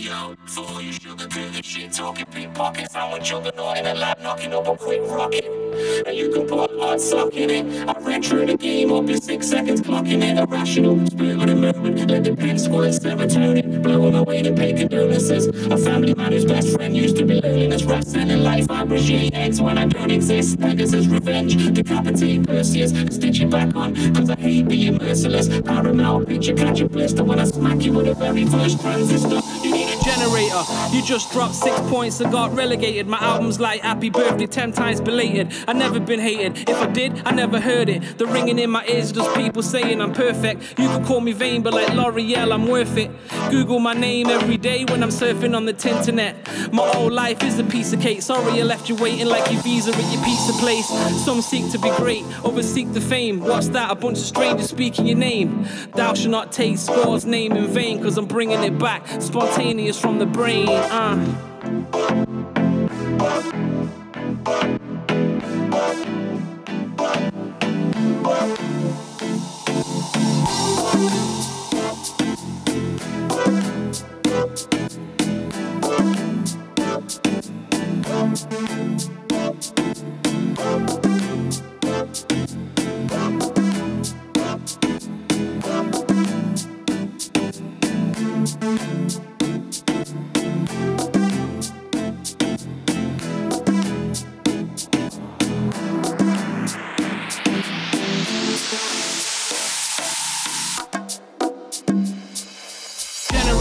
Yo, for you sugar the shit, talking pickpockets. I'm a juggernaut in a lab, knocking up a quick rocket. And you can put a hard sock in it. I ran through the game up in six seconds, clocking it. Irrational, split with a movement. Let the pen squirt serotonin. Blowing away the pain condolences. A family man whose best friend used to be rats and in life. I regime ends when I don't exist. Pegasus revenge, decapitate Perseus. Stitch it back on, cause I hate being merciless. Paramount picture, catch a blister when I smack you with the very first transistor. You need You just dropped six points and got relegated. My album's like happy birthday, ten times belated. I never been hated. If I did, I never heard it. The ringing in my ears, just people saying I'm perfect. You could call me vain, but like L'Oreal, I'm worth it. Google my name every day when I'm surfing on the internet. My whole life is a piece of cake. Sorry I left you waiting like your visa at your pizza place. Some seek to be great, others seek the fame. What's that? A bunch of strangers speaking your name. Thou shalt not take scores name in vain, cause I'm bringing it back. Spontaneous from the brain. Uh.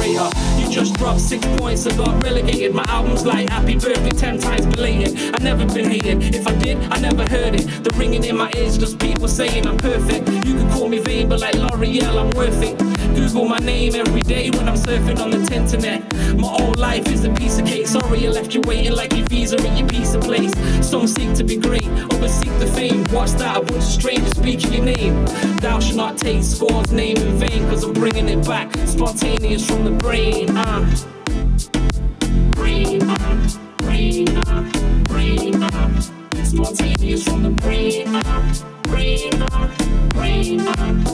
You just dropped six points and got relegated. My album's like happy birthday, ten times belated. I never been hated. If I did, I never heard it. The ringing in my ears, just people saying I'm perfect. You can call me vain, but like I'm worth it. Google my name every day when I'm surfing on the internet. My whole life is a piece of cake. Sorry I left you waiting like your visa at your pizza place. Some seek to be great, others seek the fame. Watch that, a bunch of strangers speaking your name. Thou shalt not take scores name in vain, cause I'm bringing it back. Spontaneous from the brain. Uh. Brain, uh, brain, uh, brain, uh. Spontaneous from the brain. Brain, brain.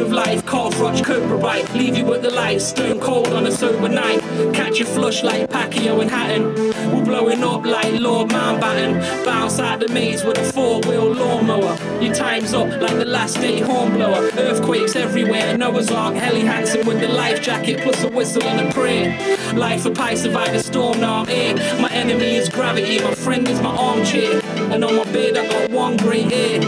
Of life, cough, rush, cobra bite. Leave you with the light, stone cold on a sober night. Catch a flush like Pacquiao and Hatton. We're blowing up like Lord Mountbatten. Bounce out the maze with a four wheel lawnmower. Your time's up like the last day hornblower. Earthquakes everywhere, Noah's Ark, Helly Hansen with the life jacket, plus a whistle and a prayer. Life a a storm, now I'm here. My enemy is gravity, my friend is my armchair. And on my bed, I got one grey hair.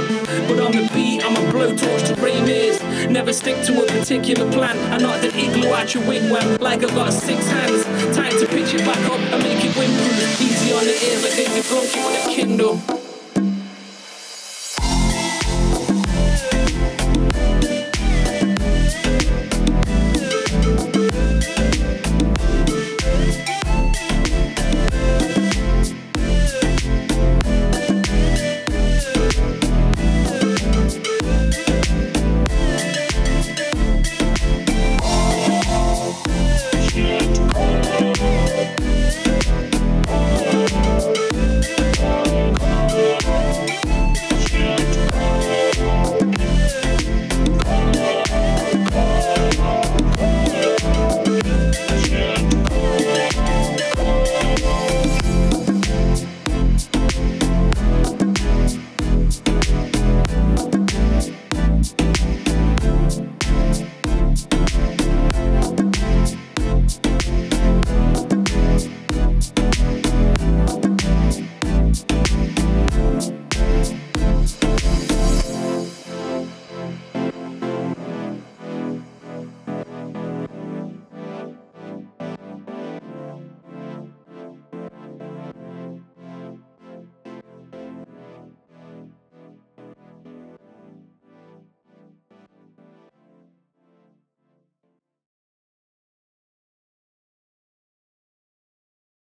But on the beat, I'm a blowtorch to rain ears. Never stick to a particular plan. I knock the igloo out your wigwam like I've got six hands. Time to pitch it back up and make it windproof. Easy on the ears like they debunk you with a Kindle.